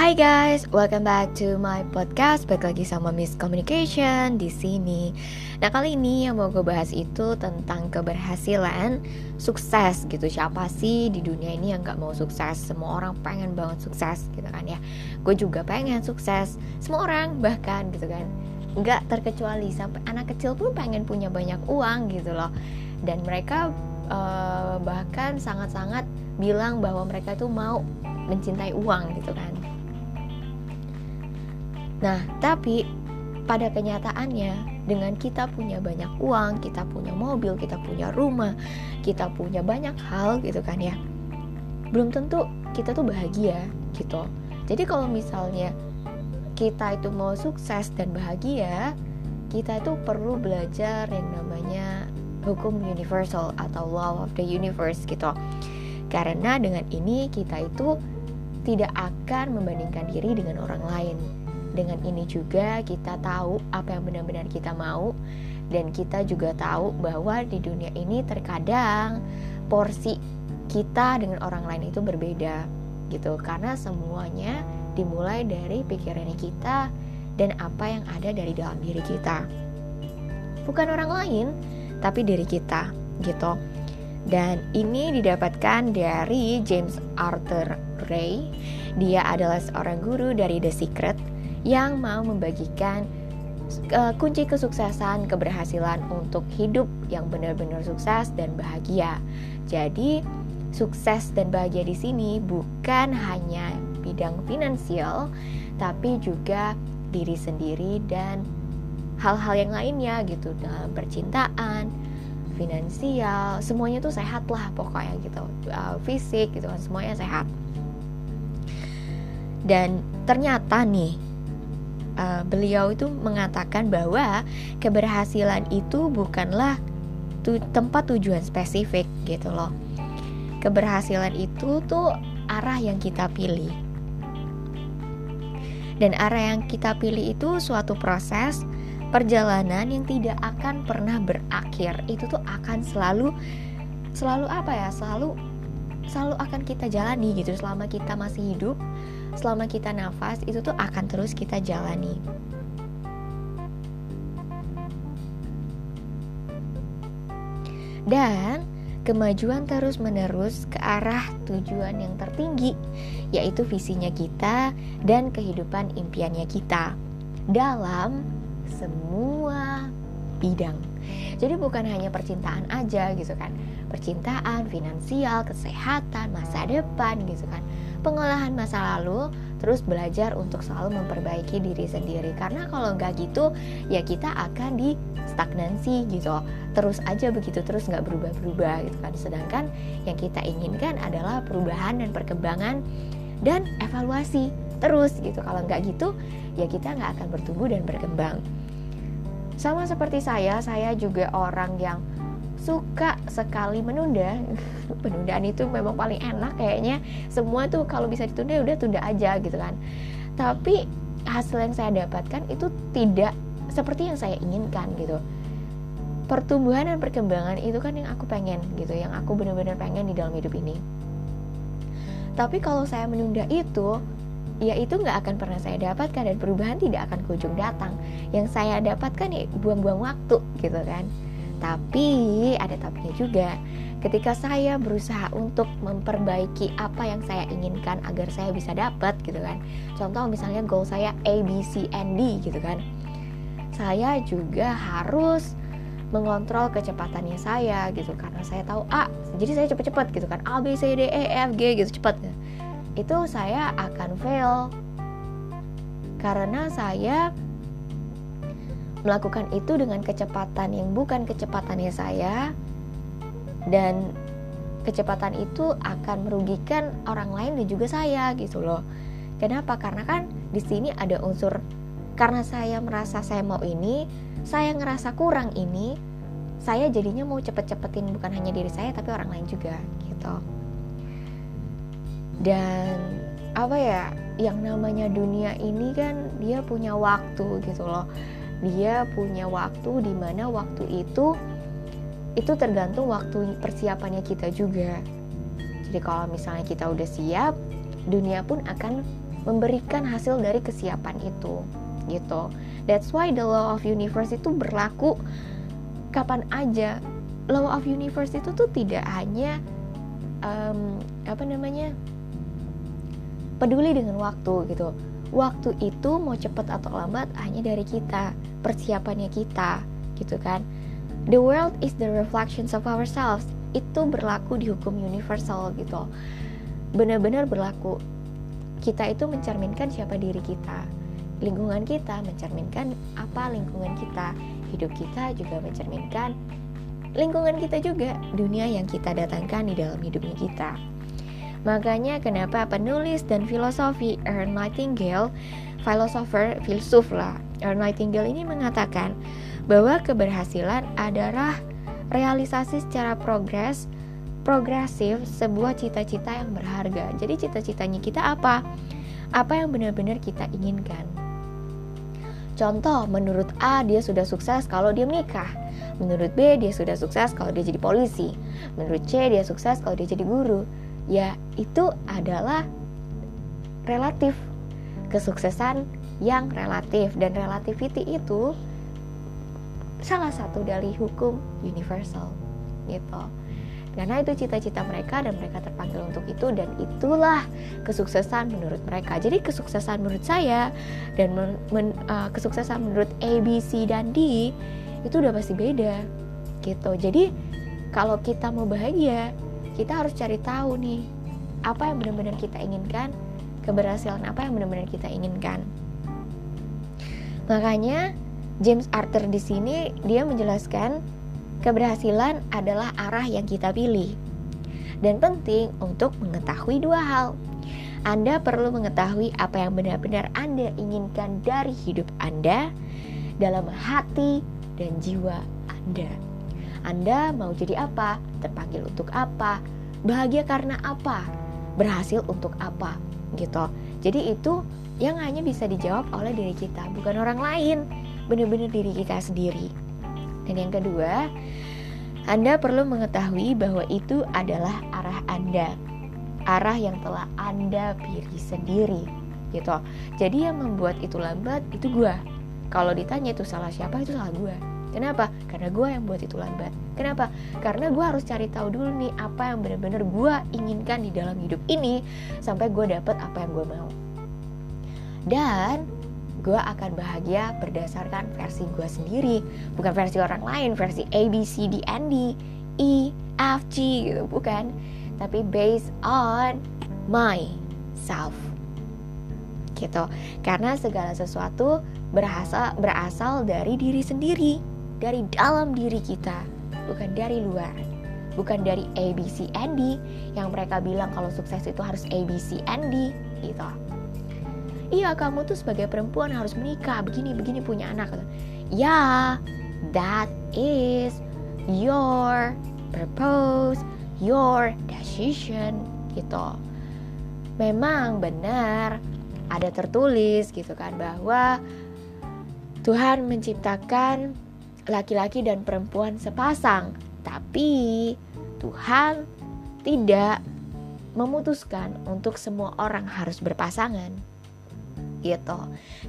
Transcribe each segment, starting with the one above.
Hai guys, welcome back to my podcast. Balik lagi sama Miss Communication di sini. Nah kali ini yang mau gue bahas itu tentang keberhasilan, sukses gitu. Siapa sih di dunia ini yang gak mau sukses? Semua orang pengen banget sukses gitu kan ya. Gue juga pengen sukses. Semua orang bahkan gitu kan. Gak terkecuali sampai anak kecil pun pengen punya banyak uang gitu loh. Dan mereka uh, bahkan sangat-sangat bilang bahwa mereka itu mau mencintai uang gitu kan Nah, tapi pada kenyataannya dengan kita punya banyak uang, kita punya mobil, kita punya rumah, kita punya banyak hal gitu kan ya. Belum tentu kita tuh bahagia gitu. Jadi kalau misalnya kita itu mau sukses dan bahagia, kita itu perlu belajar yang namanya hukum universal atau law of the universe gitu. Karena dengan ini kita itu tidak akan membandingkan diri dengan orang lain dengan ini juga kita tahu apa yang benar-benar kita mau. Dan kita juga tahu bahwa di dunia ini terkadang porsi kita dengan orang lain itu berbeda gitu. Karena semuanya dimulai dari pikirannya kita dan apa yang ada dari dalam diri kita. Bukan orang lain tapi diri kita gitu. Dan ini didapatkan dari James Arthur Ray. Dia adalah seorang guru dari The Secret yang mau membagikan uh, kunci kesuksesan, keberhasilan untuk hidup yang benar-benar sukses dan bahagia. Jadi, sukses dan bahagia di sini bukan hanya bidang finansial, tapi juga diri sendiri dan hal-hal yang lainnya gitu dalam percintaan, finansial, semuanya tuh sehat lah pokoknya gitu, uh, fisik gitu kan semuanya sehat. Dan ternyata nih uh, beliau itu mengatakan bahwa keberhasilan itu bukanlah tu tempat tujuan spesifik gitu loh. Keberhasilan itu tuh arah yang kita pilih. Dan arah yang kita pilih itu suatu proses perjalanan yang tidak akan pernah berakhir. Itu tuh akan selalu selalu apa ya? Selalu selalu akan kita jalani gitu selama kita masih hidup selama kita nafas itu tuh akan terus kita jalani. Dan kemajuan terus-menerus ke arah tujuan yang tertinggi, yaitu visinya kita dan kehidupan impiannya kita dalam semua bidang. Jadi bukan hanya percintaan aja gitu kan. Percintaan, finansial, kesehatan, masa depan gitu kan. Pengolahan masa lalu terus belajar untuk selalu memperbaiki diri sendiri. Karena kalau nggak gitu ya kita akan di stagnansi gitu. Terus aja begitu terus nggak berubah-berubah gitu kan. Sedangkan yang kita inginkan adalah perubahan dan perkembangan dan evaluasi terus gitu. Kalau nggak gitu ya kita nggak akan bertumbuh dan berkembang. Sama seperti saya saya juga orang yang suka sekali menunda. Penundaan itu memang paling enak kayaknya. Semua tuh kalau bisa ditunda ya udah tunda aja gitu kan. Tapi hasil yang saya dapatkan itu tidak seperti yang saya inginkan gitu. Pertumbuhan dan perkembangan itu kan yang aku pengen gitu yang aku benar-benar pengen di dalam hidup ini. Tapi kalau saya menunda itu ya itu nggak akan pernah saya dapatkan dan perubahan tidak akan kunjung datang. Yang saya dapatkan ya buang-buang waktu gitu kan tapi ada tapinya juga. Ketika saya berusaha untuk memperbaiki apa yang saya inginkan agar saya bisa dapat gitu kan. Contoh misalnya goal saya A, B, C, and D gitu kan. Saya juga harus mengontrol kecepatannya saya gitu karena saya tahu A, jadi saya cepet-cepet gitu kan. A, B, C, D, E, F, G gitu cepet. Itu saya akan fail karena saya melakukan itu dengan kecepatan yang bukan kecepatannya saya dan kecepatan itu akan merugikan orang lain dan juga saya gitu loh. Kenapa? Karena kan di sini ada unsur karena saya merasa saya mau ini, saya ngerasa kurang ini, saya jadinya mau cepet-cepetin bukan hanya diri saya tapi orang lain juga gitu. Dan apa ya, yang namanya dunia ini kan dia punya waktu gitu loh dia punya waktu di mana waktu itu itu tergantung waktu persiapannya kita juga. Jadi kalau misalnya kita udah siap, dunia pun akan memberikan hasil dari kesiapan itu gitu. That's why the law of universe itu berlaku kapan aja. Law of universe itu tuh tidak hanya um, apa namanya peduli dengan waktu gitu waktu itu mau cepat atau lambat hanya dari kita persiapannya kita gitu kan. The world is the reflections of ourselves. Itu berlaku di hukum universal gitu. Benar-benar berlaku. Kita itu mencerminkan siapa diri kita. Lingkungan kita mencerminkan apa lingkungan kita. Hidup kita juga mencerminkan lingkungan kita juga. Dunia yang kita datangkan di dalam hidupnya kita makanya kenapa penulis dan filosofi Ernst Nightingale filosofer filsuf lah Ernst Nightingale ini mengatakan bahwa keberhasilan adalah realisasi secara progres progresif sebuah cita-cita yang berharga. Jadi cita-citanya kita apa? Apa yang benar-benar kita inginkan. Contoh, menurut A dia sudah sukses kalau dia menikah. Menurut B dia sudah sukses kalau dia jadi polisi. Menurut C dia sukses kalau dia jadi guru. Ya, itu adalah relatif. Kesuksesan yang relatif. Dan relativity itu salah satu dari hukum universal gitu. Karena itu cita-cita mereka dan mereka terpanggil untuk itu dan itulah kesuksesan menurut mereka. Jadi kesuksesan menurut saya dan men, men, uh, kesuksesan menurut A B C dan D itu udah pasti beda gitu. Jadi kalau kita mau bahagia kita harus cari tahu nih apa yang benar-benar kita inginkan keberhasilan apa yang benar-benar kita inginkan makanya James Arthur di sini dia menjelaskan Keberhasilan adalah arah yang kita pilih. Dan penting untuk mengetahui dua hal. Anda perlu mengetahui apa yang benar-benar Anda inginkan dari hidup Anda dalam hati dan jiwa Anda. Anda mau jadi apa? Terpanggil untuk apa? Bahagia karena apa? Berhasil untuk apa? Gitu. Jadi itu yang hanya bisa dijawab oleh diri kita, bukan orang lain. Benar-benar diri kita sendiri. Dan yang kedua, Anda perlu mengetahui bahwa itu adalah arah Anda. Arah yang telah Anda pilih sendiri gitu. Jadi yang membuat itu lambat itu gue. Kalau ditanya itu salah siapa itu salah gue. Kenapa? Karena gue yang buat itu lambat. Kenapa? Karena gue harus cari tahu dulu nih apa yang benar-benar gue inginkan di dalam hidup ini sampai gue dapet apa yang gue mau. Dan gue akan bahagia berdasarkan versi gue sendiri bukan versi orang lain versi A B C D N D E F G gitu bukan tapi based on myself gitu karena segala sesuatu berasal berasal dari diri sendiri dari dalam diri kita bukan dari luar. Bukan dari A B C N D yang mereka bilang kalau sukses itu harus A B C N D gitu. Iya kamu tuh sebagai perempuan harus menikah begini begini punya anak ya that is your purpose your decision gitu. Memang benar ada tertulis gitu kan bahwa Tuhan menciptakan laki-laki dan perempuan sepasang tapi Tuhan tidak memutuskan untuk semua orang harus berpasangan gitu.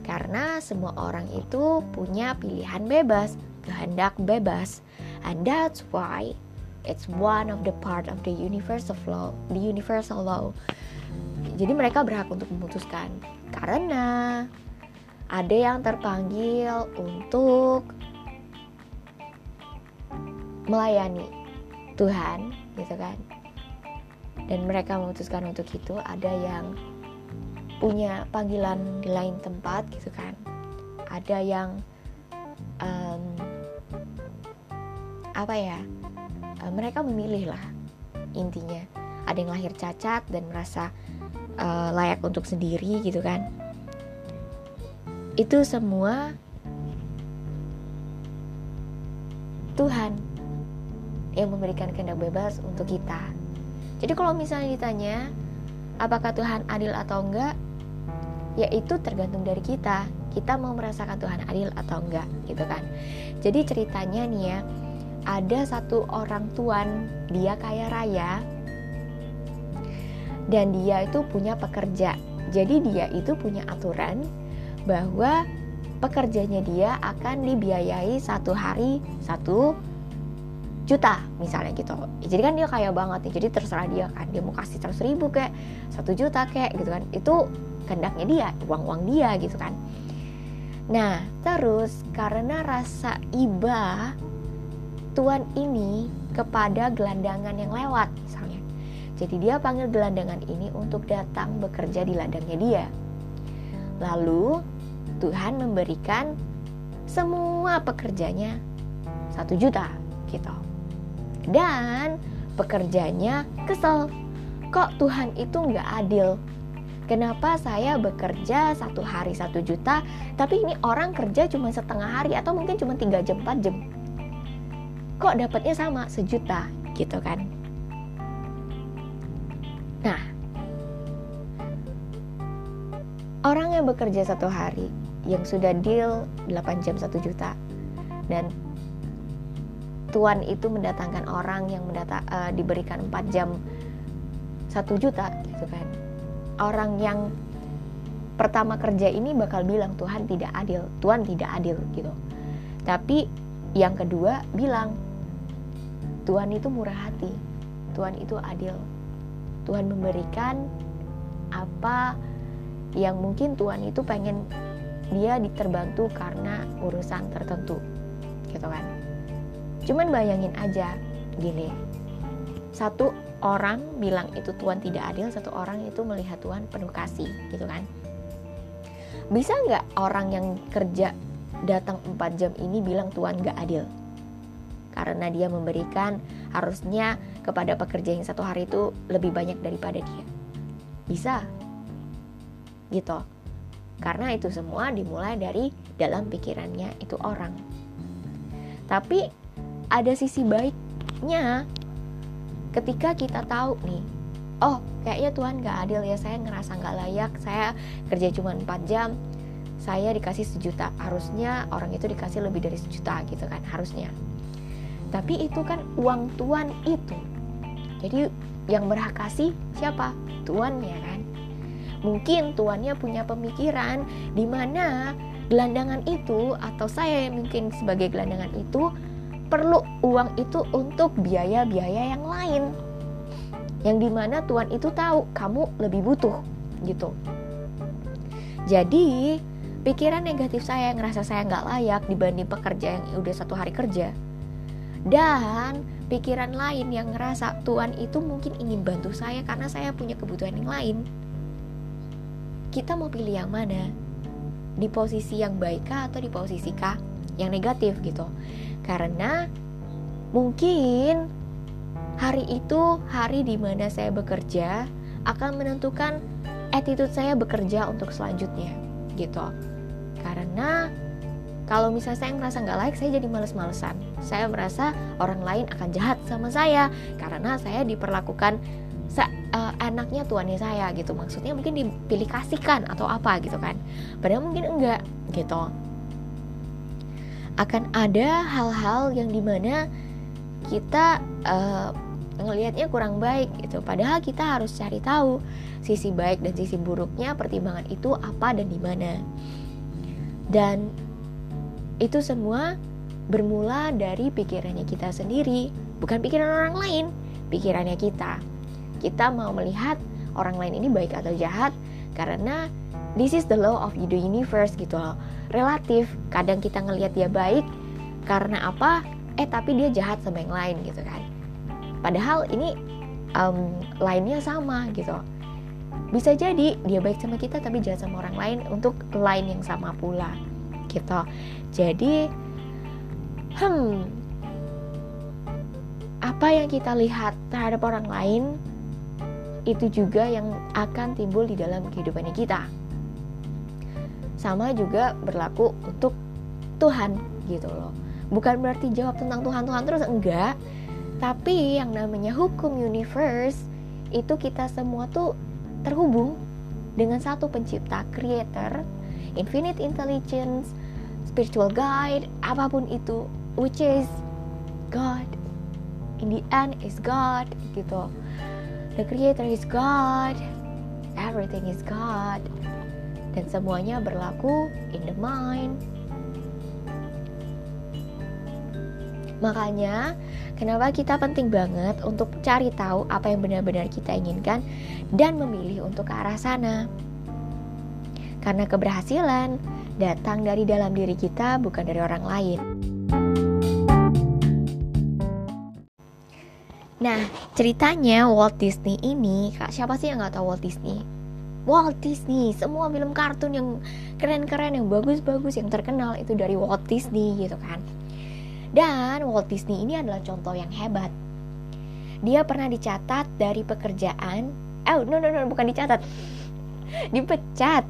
Karena semua orang itu punya pilihan bebas, kehendak bebas. And that's why it's one of the part of the universal law, the universal law. Jadi mereka berhak untuk memutuskan karena ada yang terpanggil untuk melayani Tuhan gitu kan. Dan mereka memutuskan untuk itu ada yang punya panggilan di lain tempat gitu kan. Ada yang um, apa ya uh, mereka memilih lah intinya. Ada yang lahir cacat dan merasa uh, layak untuk sendiri gitu kan. Itu semua Tuhan yang memberikan kehendak bebas untuk kita. Jadi kalau misalnya ditanya apakah Tuhan adil atau enggak yaitu tergantung dari kita. Kita mau merasakan Tuhan adil atau enggak gitu kan. Jadi ceritanya nih ya ada satu orang tuan dia kaya raya dan dia itu punya pekerja. Jadi dia itu punya aturan bahwa pekerjanya dia akan dibiayai satu hari satu juta misalnya gitu. Jadi kan dia kaya banget nih jadi terserah dia kan. Dia mau kasih seratus ribu kayak satu juta kayak gitu kan. Itu kehendaknya dia uang uang dia gitu kan. Nah terus karena rasa iba tuan ini kepada gelandangan yang lewat misalnya. Jadi dia panggil gelandangan ini untuk datang bekerja di ladangnya dia. Lalu Tuhan memberikan semua pekerjanya satu juta gitu dan pekerjanya kesel kok Tuhan itu nggak adil Kenapa saya bekerja satu hari satu juta, tapi ini orang kerja cuma setengah hari atau mungkin cuma tiga jam empat jam. Kok dapatnya sama sejuta gitu kan? Nah, orang yang bekerja satu hari yang sudah deal 8 jam 1 juta dan tuan itu mendatangkan orang yang mendata, uh, diberikan 4 jam 1 juta gitu kan. Orang yang pertama kerja ini bakal bilang Tuhan tidak adil Tuhan tidak adil gitu. Tapi yang kedua bilang Tuhan itu murah hati Tuhan itu adil. Tuhan memberikan apa yang mungkin Tuhan itu pengen dia diterbantu karena urusan tertentu gitu kan cuman bayangin aja gini. Satu orang bilang itu Tuhan tidak adil satu orang itu melihat Tuhan penuh kasih gitu kan? Bisa nggak orang yang kerja datang 4 jam ini bilang Tuhan nggak adil? Karena dia memberikan harusnya kepada pekerja yang satu hari itu lebih banyak daripada dia. Bisa. Gitu. Karena itu semua dimulai dari dalam pikirannya itu orang. Tapi ada sisi baiknya ketika kita tahu nih, oh kayaknya Tuhan gak adil ya, saya ngerasa gak layak, saya kerja cuma 4 jam, saya dikasih sejuta, harusnya orang itu dikasih lebih dari sejuta gitu kan, harusnya. Tapi itu kan uang Tuhan itu. Jadi yang berhak kasih siapa? Tuhan ya kan Mungkin tuannya punya pemikiran di mana gelandangan itu atau saya mungkin sebagai gelandangan itu perlu uang itu untuk biaya-biaya yang lain. Yang di mana tuan itu tahu kamu lebih butuh gitu. Jadi pikiran negatif saya yang ngerasa saya nggak layak dibanding pekerja yang udah satu hari kerja dan pikiran lain yang ngerasa Tuhan itu mungkin ingin bantu saya karena saya punya kebutuhan yang lain kita mau pilih yang mana di posisi yang baik kah atau di posisi kah yang negatif gitu karena mungkin hari itu hari di mana saya bekerja akan menentukan attitude saya bekerja untuk selanjutnya gitu. Karena kalau misalnya saya ngerasa nggak like saya jadi males-malesan. Saya merasa orang lain akan jahat sama saya karena saya diperlakukan uh, anaknya tuannya saya gitu. Maksudnya mungkin dipilih kasihkan atau apa gitu kan. Padahal mungkin enggak gitu akan ada hal-hal yang di mana kita uh, ngelihatnya kurang baik gitu. Padahal kita harus cari tahu sisi baik dan sisi buruknya pertimbangan itu apa dan di mana. Dan itu semua bermula dari pikirannya kita sendiri bukan pikiran orang lain pikirannya kita. Kita mau melihat orang lain ini baik atau jahat karena this is the law of the universe gitu loh relatif. Kadang kita ngelihat dia baik karena apa? Eh tapi dia jahat sama yang lain gitu kan. Padahal ini um, lainnya sama gitu. Bisa jadi dia baik sama kita tapi jahat sama orang lain untuk lain yang sama pula gitu. Jadi hmm apa yang kita lihat terhadap orang lain itu juga yang akan timbul di dalam kehidupan kita. Sama juga berlaku untuk Tuhan gitu loh. Bukan berarti jawab tentang Tuhan Tuhan terus enggak, tapi yang namanya hukum universe itu kita semua tuh terhubung dengan satu pencipta, creator, infinite intelligence, spiritual guide, apa pun itu, which is God. In the end is God gitu the creator is God everything is God. Dan semuanya berlaku in the mind. Makanya, kenapa kita penting banget untuk cari tahu apa yang benar-benar kita inginkan dan memilih untuk ke arah sana. Karena keberhasilan datang dari dalam diri kita, bukan dari orang lain. Nah, ceritanya Walt Disney ini, kak siapa sih yang nggak tahu Walt Disney? Walt Disney, semua film kartun yang keren-keren, yang bagus-bagus, yang terkenal itu dari Walt Disney gitu kan. Dan Walt Disney ini adalah contoh yang hebat. Dia pernah dicatat dari pekerjaan, oh no no no bukan dicatat, dipecat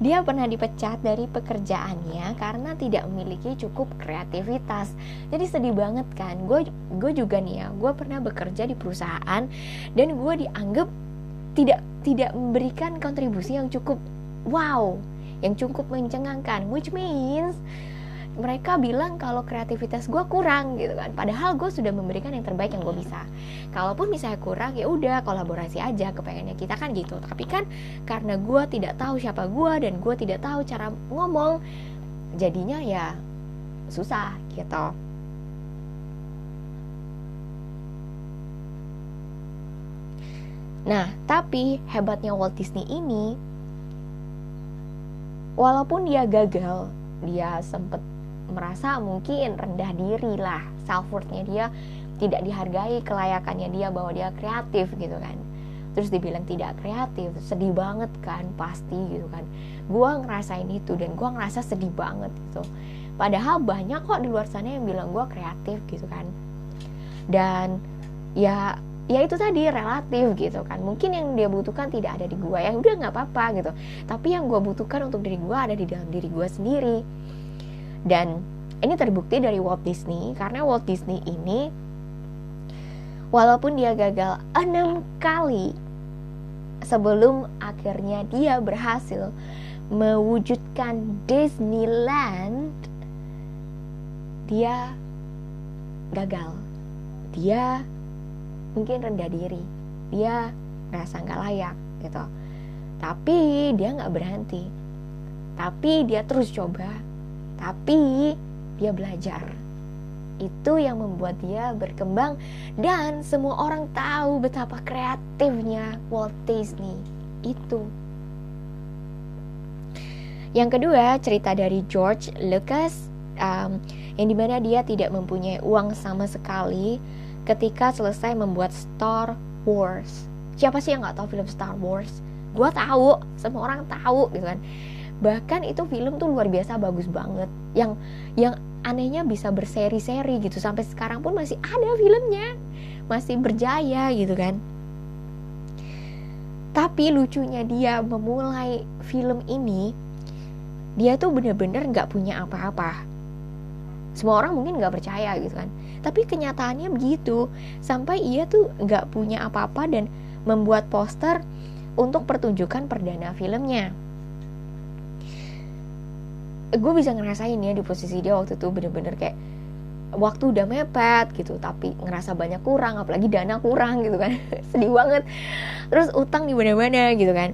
dia pernah dipecat dari pekerjaannya karena tidak memiliki cukup kreativitas. Jadi sedih banget kan. Gue gue juga nih ya, gue pernah bekerja di perusahaan dan gue dianggap tidak tidak memberikan kontribusi yang cukup wow, yang cukup mencengangkan. Which means mereka bilang kalau kreativitas gue kurang gitu kan. Padahal gue sudah memberikan yang terbaik yang gue bisa. Kalaupun misalnya kurang ya udah kolaborasi aja kepengennya. Kita kan gitu. Tapi kan karena gue tidak tahu siapa gue dan gue tidak tahu cara ngomong jadinya ya susah gitu. Nah, tapi hebatnya Walt Disney ini, walaupun dia gagal, dia sempet merasa mungkin rendah diri lah. Self worthnya dia tidak dihargai kelayakannya dia bahwa dia kreatif gitu kan. Terus dibilang tidak kreatif sedih banget kan pasti gitu kan. Gue ngerasain itu dan gue ngerasa sedih banget gitu. Padahal banyak kok di luar sana yang bilang gue kreatif gitu kan. Dan ya ya itu tadi relatif gitu kan. Mungkin yang dia butuhkan tidak ada di gue ya udah nggak apa-apa gitu. Tapi yang gue butuhkan untuk diri gue ada di dalam diri gue sendiri. Dan ini terbukti dari Walt Disney karena Walt Disney ini walaupun dia gagal enam kali sebelum akhirnya dia berhasil mewujudkan Disneyland dia gagal. Dia mungkin rendah diri. Dia merasa nggak layak gitu. Tapi dia nggak berhenti. Tapi dia terus coba. Tapi dia belajar. Itu yang membuat dia berkembang. Dan semua orang tahu betapa kreatifnya Walt Disney. Itu. Yang kedua, cerita dari George Lucas um, yang di mana dia tidak mempunyai uang sama sekali ketika selesai membuat Star Wars. Siapa sih yang nggak tahu film Star Wars? Gue tahu, semua orang tahu gitu kan. Bahkan itu film tuh luar biasa bagus banget. Yang yang anehnya bisa berseri-seri gitu. Sampai sekarang pun masih ada filmnya. Masih berjaya gitu kan. Tapi lucunya dia memulai film ini dia tuh bener-bener nggak punya apa-apa. Semua orang mungkin nggak percaya gitu kan tapi kenyataannya begitu. Sampai ia tuh nggak punya apa-apa dan membuat poster untuk pertunjukan perdana filmnya. Gue bisa ngerasain ya di posisi dia waktu itu bener-bener kayak waktu udah mepet gitu tapi ngerasa banyak kurang apalagi dana kurang gitu kan. Sedih banget. Terus utang di mana-mana gitu kan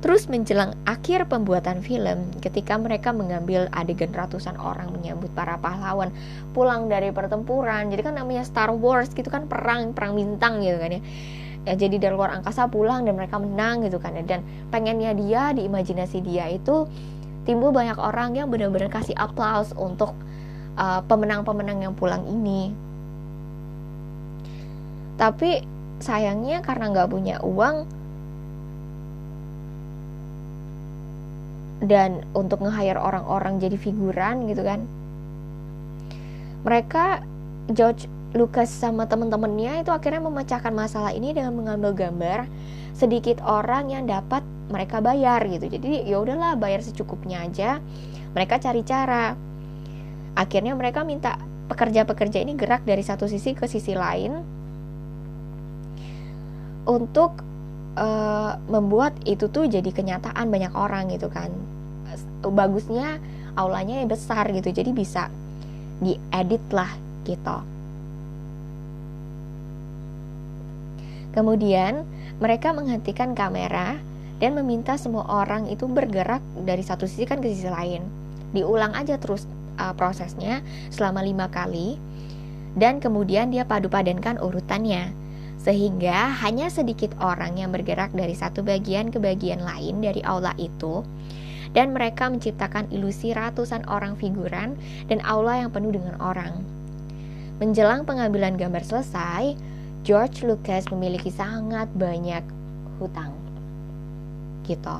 terus menjelang akhir pembuatan film ketika mereka mengambil adegan ratusan orang menyambut para pahlawan pulang dari pertempuran jadi kan namanya Star Wars gitu kan perang perang bintang gitu kan ya ya jadi dari luar angkasa pulang dan mereka menang gitu kan ya. dan pengennya dia di imajinasi dia itu timbul banyak orang yang benar-benar kasih aplaus untuk uh, pemenang-pemenang uh, yang pulang ini tapi sayangnya karena nggak punya uang dan untuk nge-hire orang-orang jadi figuran gitu kan. Mereka George Lucas sama temen-temennya itu akhirnya memecahkan masalah ini dengan mengambil gambar sedikit orang yang dapat mereka bayar gitu. Jadi ya udahlah bayar secukupnya aja. Mereka cari cara. Akhirnya mereka minta pekerja-pekerja ini gerak dari satu sisi ke sisi lain untuk uh, membuat itu tuh jadi kenyataan banyak orang gitu kan. Bagusnya aulanya besar gitu jadi bisa diedit lah gitu. Kemudian mereka menghentikan kamera dan meminta semua orang itu bergerak dari satu sisi kan ke sisi lain. Diulang aja terus uh, prosesnya selama lima kali dan kemudian dia padu padankan urutannya sehingga hanya sedikit orang yang bergerak dari satu bagian ke bagian lain dari aula itu. Dan mereka menciptakan ilusi ratusan orang figuran dan aula yang penuh dengan orang. Menjelang pengambilan gambar selesai, George Lucas memiliki sangat banyak hutang. Gitu.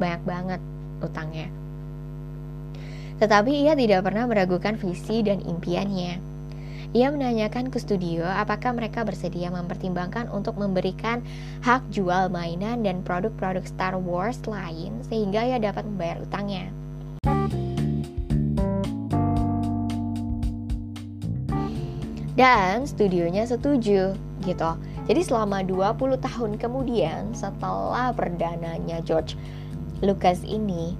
Banyak banget utangnya tetapi ia tidak pernah meragukan visi dan impiannya ia menanyakan ke studio apakah mereka bersedia mempertimbangkan untuk memberikan hak jual mainan dan produk-produk Star Wars lain sehingga ia dapat membayar utangnya. Dan studionya setuju gitu. Jadi selama 20 tahun kemudian setelah perdananya George Lucas ini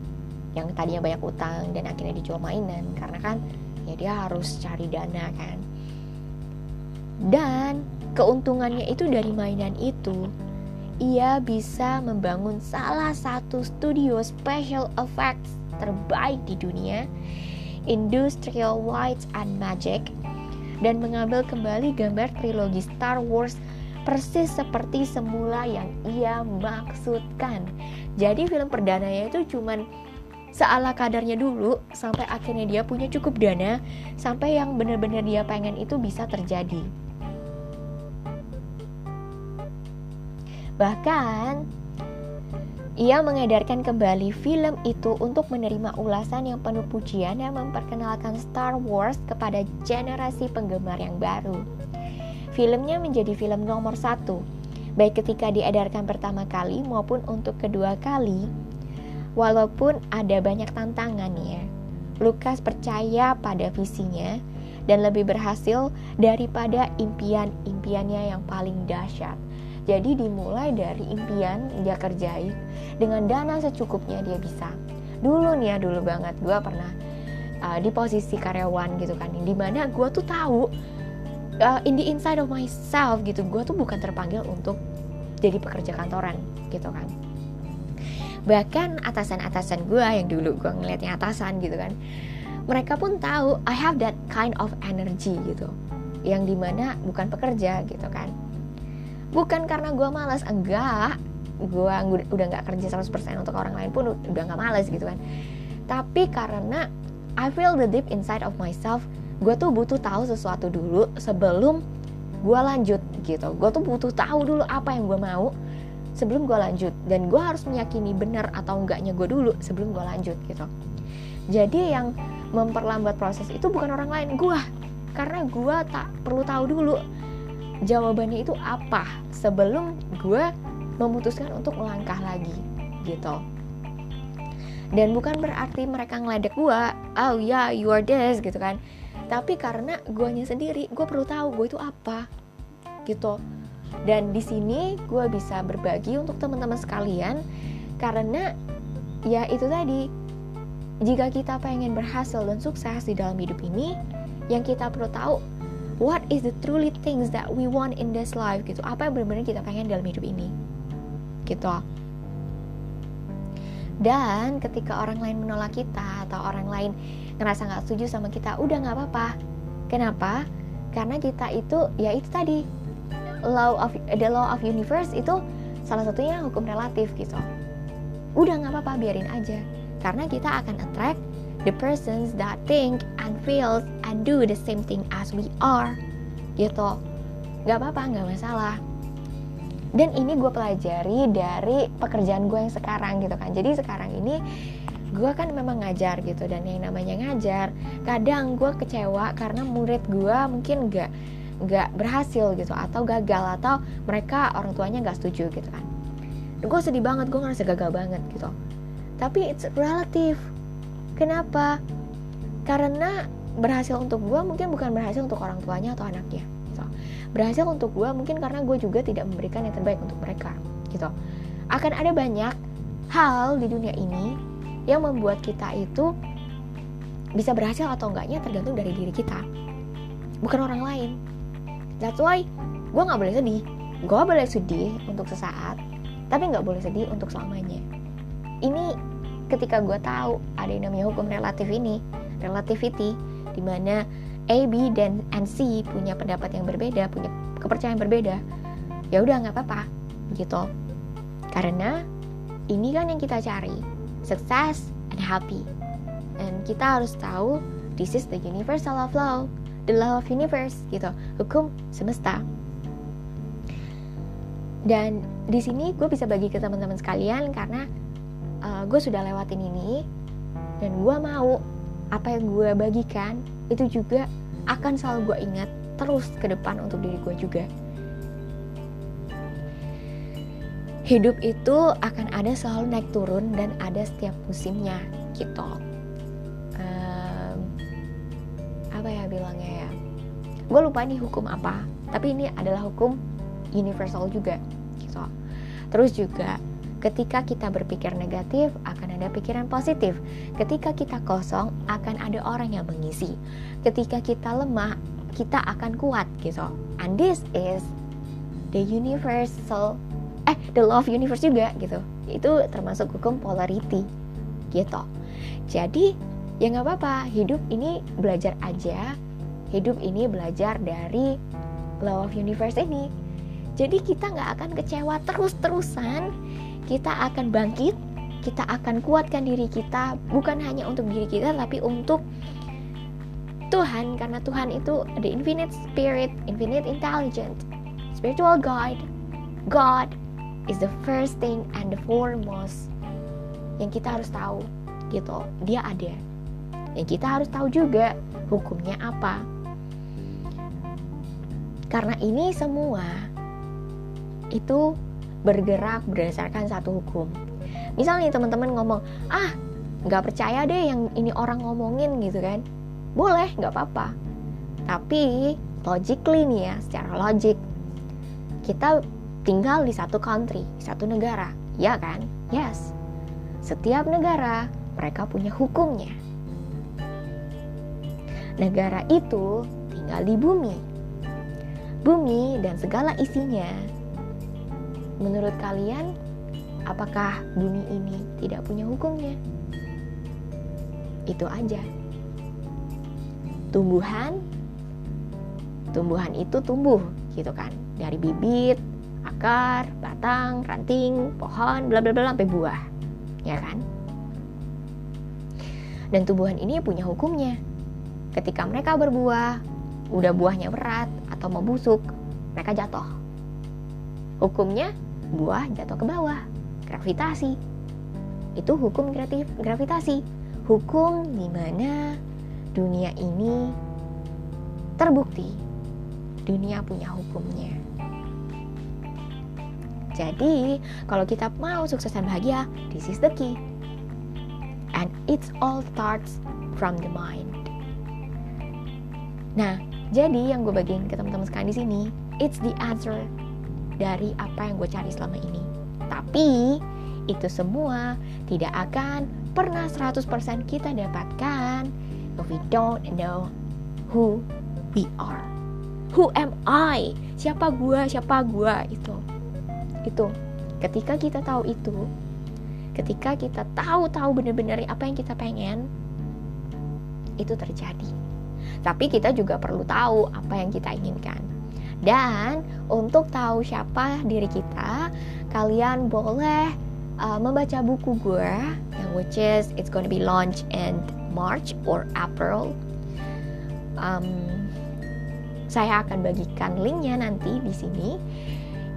yang tadinya banyak utang dan akhirnya dijual mainan karena kan ya dia harus cari dana kan. Dan keuntungannya itu dari mainan itu ia bisa membangun salah satu studio special effects terbaik di dunia Industrial Lights and Magic dan mengambil kembali gambar trilogi Star Wars persis seperti semula yang ia maksudkan. Jadi film perdananya itu cuman seala kadarnya dulu sampai akhirnya dia punya cukup dana sampai yang benar-benar dia pengen itu bisa terjadi. Bahkan ia mengedarkan kembali film itu untuk menerima ulasan yang penuh pujian dan memperkenalkan Star Wars kepada generasi penggemar yang baru. Filmnya menjadi film nomor satu, baik ketika diedarkan pertama kali maupun untuk kedua kali. Walaupun ada banyak tantangan ya, Lukas percaya pada visinya dan lebih berhasil daripada impian-impiannya yang paling dahsyat. Jadi dimulai dari impian dia kerjain dengan dana secukupnya dia bisa. Dulu nih ya dulu banget gue pernah uh, di posisi karyawan gitu kan, di mana gue tuh tahu uh, in the inside of myself gitu gue tuh bukan terpanggil untuk jadi pekerja kantoran gitu kan. Bahkan atasan-atasan gue yang dulu gue ngeliatnya atasan gitu kan mereka pun tahu I have that kind of energy gitu. Yang di mana bukan pekerja gitu kan bukan karena gue malas enggak. Gue udah nggak kerja 100% untuk orang lain pun udah nggak malas gitu kan. Tapi karena I feel the deep inside of myself gue tuh butuh tahu sesuatu dulu sebelum gue lanjut gitu. Gue tuh butuh tahu dulu apa yang gue mau sebelum gue lanjut. Dan gue harus meyakini benar atau enggaknya gue dulu sebelum gue lanjut gitu. Jadi yang memperlambat proses itu bukan orang lain gue karena gue tak perlu tahu dulu jawabannya itu apa sebelum gue memutuskan untuk melangkah lagi gitu. Dan bukan berarti mereka ngeledek gue oh ya yeah, you are this gitu kan. Tapi karena guanya sendiri gue perlu tahu gue itu apa gitu. Dan di sini gue bisa berbagi untuk teman-teman sekalian karena ya itu tadi jika kita pengen berhasil dan sukses di dalam hidup ini yang kita perlu tahu what is the truly things that we want in this life gitu. Apa yang benar-benar kita pengen dalam hidup ini gitu. Dan ketika orang lain menolak kita atau orang lain ngerasa nggak setuju sama kita udah nggak apa-apa. Kenapa? Karena kita itu ya itu tadi law of the law of universe itu salah satunya hukum relatif gitu. Udah nggak apa-apa biarin aja. Karena kita akan attract the persons that think and feels and do the same thing as we are. Gitu. Nggak apa-apa nggak masalah. Dan ini gue pelajari dari pekerjaan gue yang sekarang gitu kan. Jadi sekarang ini gue kan memang ngajar gitu. Dan yang namanya ngajar kadang gue kecewa karena murid gue mungkin gak nggak berhasil gitu. Atau gagal atau mereka orang tuanya nggak setuju gitu kan. Gue sedih banget gue ngerasa gagal banget gitu. Tapi it's relative kenapa? Karena berhasil untuk gue mungkin bukan berhasil untuk orang tuanya atau anaknya gitu. berhasil untuk gue mungkin karena gue juga tidak memberikan yang terbaik untuk mereka gitu. Akan ada banyak hal di dunia ini yang membuat kita itu bisa berhasil atau enggaknya tergantung dari diri kita bukan orang lain. That's why gue nggak boleh sedih. Gue boleh sedih untuk sesaat tapi nggak boleh sedih untuk selamanya. Ini ketika gue tahu ada yang namanya hukum relatif ini relativity di mana A, B, dan and C punya pendapat yang berbeda punya kepercayaan berbeda ya udah nggak apa-apa gitu. Karena ini kan yang kita cari sukses and happy. And kita harus tahu this is the universal of law the law of universe gitu. Hukum semesta. Dan di sini gue bisa bagi ke teman-teman sekalian karena uh, gue sudah lewatin ini dan gue mau apa yang gue bagikan itu juga akan selalu gue ingat terus ke depan untuk diri gue juga. Hidup itu akan ada selalu naik turun dan ada setiap musimnya gitu. Apa ya bilangnya ya? Gue lupa nih hukum apa tapi ini adalah hukum universal juga gitu. Terus juga ketika kita berpikir negatif akan ada pikiran positif. Ketika kita kosong akan ada orang yang mengisi. Ketika kita lemah kita akan kuat gitu. And this is the universal eh the law of universe juga gitu. Itu termasuk hukum polarity gitu. Jadi ya nggak apa-apa. Hidup ini belajar aja. Hidup ini belajar dari law of universe ini. Jadi kita nggak akan kecewa terus-terusan kita akan bangkit kita akan kuatkan diri kita bukan hanya untuk diri kita tapi untuk Tuhan karena Tuhan itu the infinite spirit infinite intelligent spiritual guide. God is the first thing and the foremost yang kita harus tahu gitu. Dia ada. Yang kita harus tahu juga hukumnya apa. Karena ini semua itu bergerak berdasarkan satu hukum. Misalnya teman-teman ngomong, ah nggak percaya deh yang ini orang ngomongin gitu kan. Boleh, nggak apa-apa. Tapi logically nih ya, secara logik, kita tinggal di satu country, satu negara, ya kan? Yes. Setiap negara mereka punya hukumnya. Negara itu tinggal di bumi, bumi dan segala isinya. Menurut kalian, apakah bumi ini tidak punya hukumnya? Itu aja. Tumbuhan, tumbuhan itu tumbuh gitu kan, dari bibit, akar, batang, ranting, pohon, bla bla bla sampai buah, ya kan? Dan tumbuhan ini punya hukumnya. Ketika mereka berbuah, udah buahnya berat atau membusuk, mereka jatuh. Hukumnya buah jatuh ke bawah, gravitasi. Itu hukum kreatif gravitasi. Hukum di mana dunia ini terbukti dunia punya hukumnya. Jadi, kalau kita mau sukses dan bahagia, this is the key. And it's all starts from the mind. Nah, jadi yang gue bagiin ke teman-teman sekalian di sini, it's the answer dari apa yang gue cari selama ini. Tapi itu semua tidak akan pernah 100% kita dapatkan if we don't know who we are. Who am I? Siapa gue? Siapa gue? Itu. Itu. Ketika kita tahu itu, ketika kita tahu-tahu benar-benar apa yang kita pengen, itu terjadi. Tapi kita juga perlu tahu apa yang kita inginkan. Dan untuk tahu siapa diri kita, kalian boleh uh, membaca buku gue yang which is it's gonna be launched in March or April. Um, saya akan bagikan linknya nanti di sini.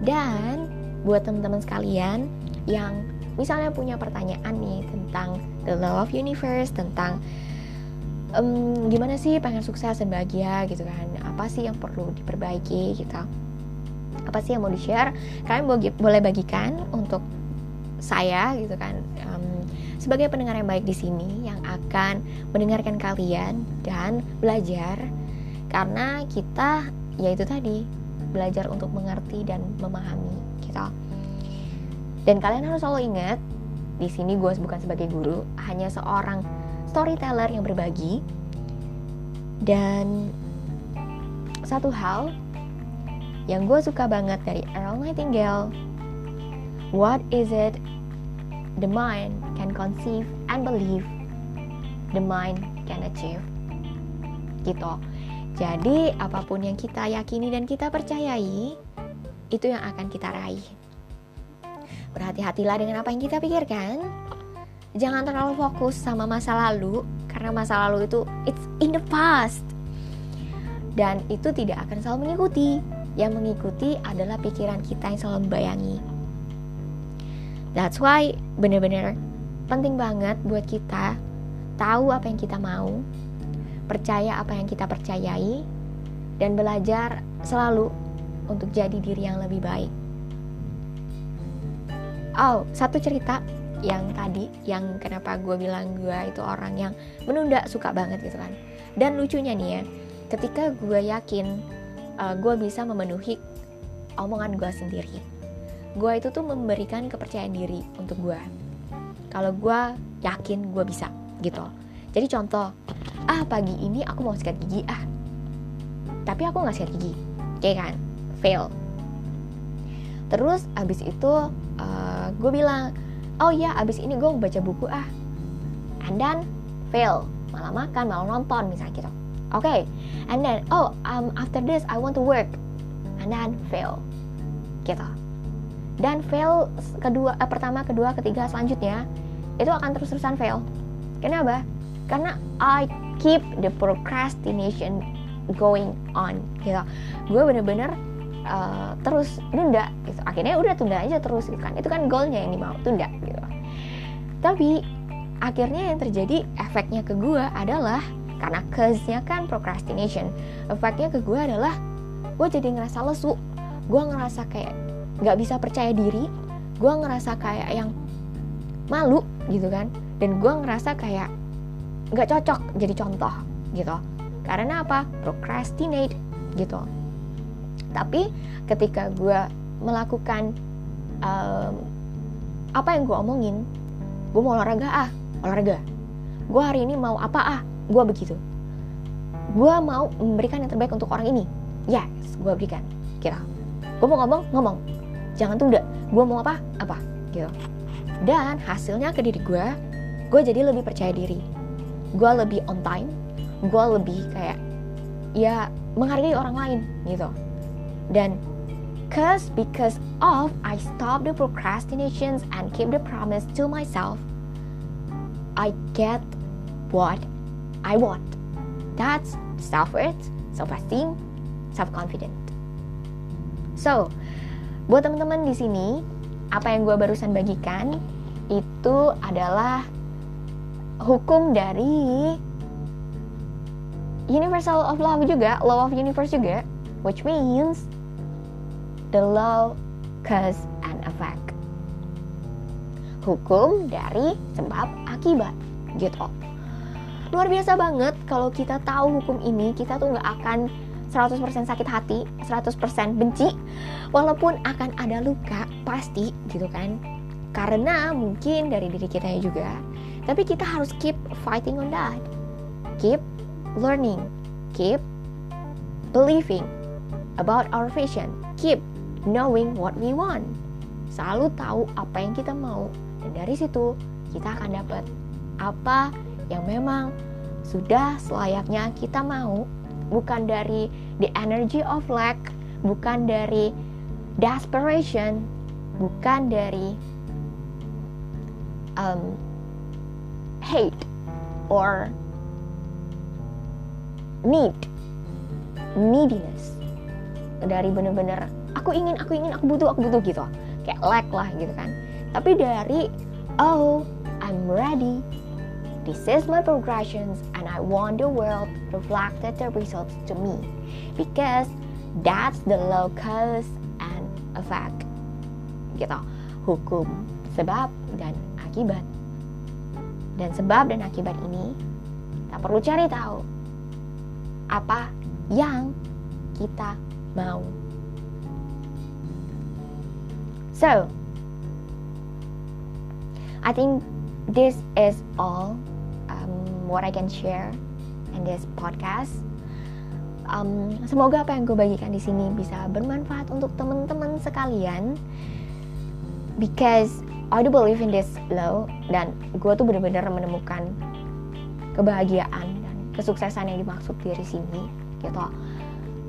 Dan buat teman-teman sekalian yang misalnya punya pertanyaan nih tentang the law of universe, tentang um, gimana sih pengen sukses dan bahagia gitu kan? Apa sih yang perlu diperbaiki gitu? Apa sih yang mau di share kalian boleh bagikan untuk saya gitu kan. Um, sebagai pendengar yang baik di sini yang akan mendengarkan kalian dan belajar karena kita yaitu tadi belajar untuk mengerti dan memahami gitu. Dan kalian harus selalu ingat di sini gue bukan sebagai guru hanya seorang storyteller yang berbagi. Dan satu hal yang gue suka banget dari Earl Nightingale what is it the mind can conceive and believe the mind can achieve gitu. Jadi apa pun yang kita yakini dan kita percayai itu yang akan kita raih. Berhati-hatilah dengan apa yang kita pikirkan jangan terlalu fokus sama masa lalu karena masa lalu itu it's in the past. Dan itu tidak akan selalu mengikuti. Yang mengikuti adalah pikiran kita yang selalu membayangi. That's why bener-bener penting banget buat kita tahu apa yang kita mau percaya apa yang kita percayai dan belajar selalu untuk jadi diri yang lebih baik. Oh satu cerita yang tadi yang kenapa gue bilang gue itu orang yang menunda suka banget gitu kan. Dan lucunya nih ya ketika gue yakin uh, gue bisa memenuhi omongan gue sendiri gue itu tuh memberikan kepercayaan diri untuk gue kalau gue yakin gue bisa gitu. Jadi contoh ah pagi ini aku mau sikat gigi ah. Tapi aku nggak sikat gigi kayak kan? Fail. Terus abis itu uh, gue bilang oh ya abis ini gue baca buku ah. And then fail. Malah makan malah nonton misalnya gitu. Oke okay. and then oh um, after this I want to work. And then fail. Gitu. Dan fail kedua eh, pertama kedua ketiga selanjutnya itu akan terus-terusan fail. Kenapa? Karena I keep the procrastination going on gitu. Gue bener-bener uh, terus nunda gitu. Akhirnya udah tunda aja terus gitu kan. Itu kan goalnya yang dimau tunda gitu. Tapi akhirnya yang terjadi efeknya ke gue adalah karena cause-nya kan procrastination efeknya ke gue adalah gue jadi ngerasa lesu. Gue ngerasa kayak nggak bisa percaya diri. Gue ngerasa kayak yang malu gitu kan. Dan gue ngerasa kayak nggak cocok jadi contoh gitu. Karena apa? Procrastinate gitu tapi ketika gue melakukan um, apa yang gue omongin gue mau olahraga ah olahraga. Gue hari ini mau apa ah gue begitu. Gue mau memberikan yang terbaik untuk orang ini. Yes gue berikan kira gue mau ngomong ngomong. Jangan tunda. Gue mau apa apa gitu. Dan hasilnya ke diri gue gue jadi lebih percaya diri. Gue lebih on time. Gue lebih kayak ya menghargai orang lain gitu dan cause because of I stop the procrastinations and keep the promise to myself, I get what I want. That's self-worth, self-esteem, self-confident. So, buat teman-teman di sini, apa yang gue barusan bagikan itu adalah hukum dari universal of love juga, law of universe juga, which means the law, cause, and effect. Hukum dari sebab akibat gitu. Luar biasa banget kalau kita tahu hukum ini, kita tuh nggak akan 100% sakit hati, 100% benci, walaupun akan ada luka, pasti gitu kan. Karena mungkin dari diri kita juga, tapi kita harus keep fighting on that. Keep learning, keep believing about our vision, keep knowing what we want. Selalu tahu apa yang kita mau. Dan dari situ kita akan dapat apa yang memang sudah selayaknya kita mau. Bukan dari the energy of lack bukan dari desperation bukan dari um, hate or need neediness. Dari bener-bener aku ingin aku ingin aku butuh aku butuh gitu. Kayak lack lah gitu kan. Tapi dari oh I'm ready. This is my progressions and I want the world reflected the results to me. Because that's the locus and effect. Gitu. Hukum sebab dan akibat. Dan sebab dan akibat ini tak perlu cari tahu. Apa yang kita mau So, I think this is all um, what I can share in this podcast. Um, semoga apa yang gue bagikan di sini bisa bermanfaat untuk teman-teman sekalian. because I do believe in this low dan gue tuh bener-bener menemukan kebahagiaan dan kesuksesan yang dimaksud dari sini gitu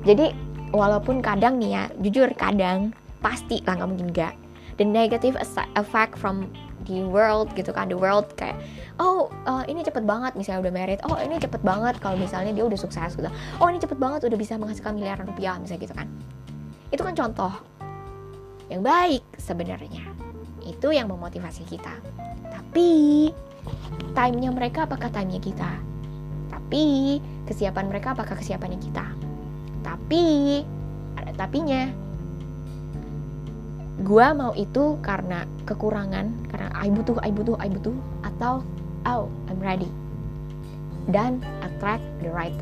jadi walaupun kadang nih ya jujur kadang pasti lah nggak mungkin enggak the negative effect from the world gitu kan the world kayak oh uh, ini cepet banget misalnya udah married oh ini cepet banget kalau misalnya dia udah sukses gitu. Oh ini cepet banget udah bisa menghasilkan miliaran rupiah misalnya gitu kan. Itu kan contoh yang baik sebenarnya. Itu yang memotivasi kita. Tapi timenya mereka apakah timenya kita? Tapi kesiapan mereka apakah kesiapannya kita? Tapi ada tapinya gua mau itu karena kekurangan karena I butuh I butuh I butuh atau oh I'm ready. Dan attract the right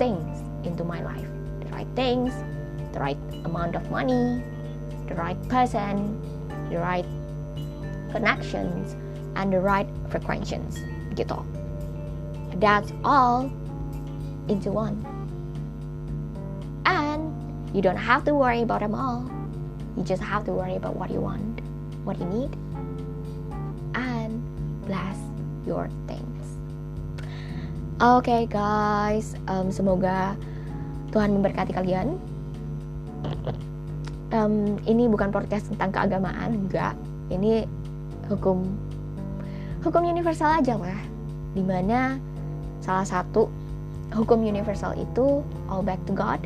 things into my life. The right things the right amount of money the right person the right connections and the right frequencies. Gitu. That's all into one. And you don't have to worry about them all you just have to worry about what you want what you need and bless your things. Oke okay, guys. Um, semoga Tuhan memberkati kalian. Um, ini bukan podcast tentang keagamaan enggak. Ini hukum hukum universal aja lah di mana salah satu hukum universal itu all back to God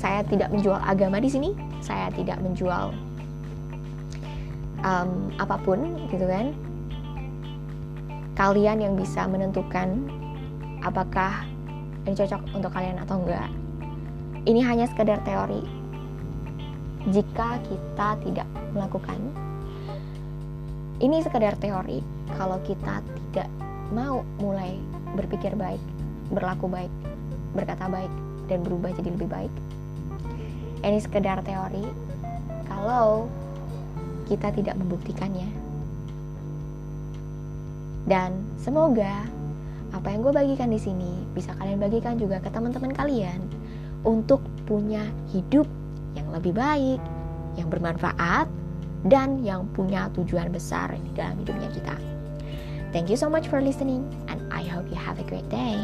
saya tidak menjual agama di sini. Saya tidak menjual um, apa pun gitu kan. Kalian yang bisa menentukan apakah ini cocok untuk kalian atau enggak. Ini hanya sekedar teori. Jika kita tidak melakukan ini sekedar teori. Kalau kita tidak mau mulai berpikir baik, berlaku baik, berkata baik, dan berubah jadi lebih baik. Ini sekedar teori kalau kita tidak membuktikannya. Dan semoga apa yang gue bagikan di sini bisa kalian bagikan juga ke teman-teman kalian untuk punya hidup yang lebih baik, yang bermanfaat, dan yang punya tujuan besar di dalam hidupnya kita. Thank you so much for listening, and I hope you have a great day.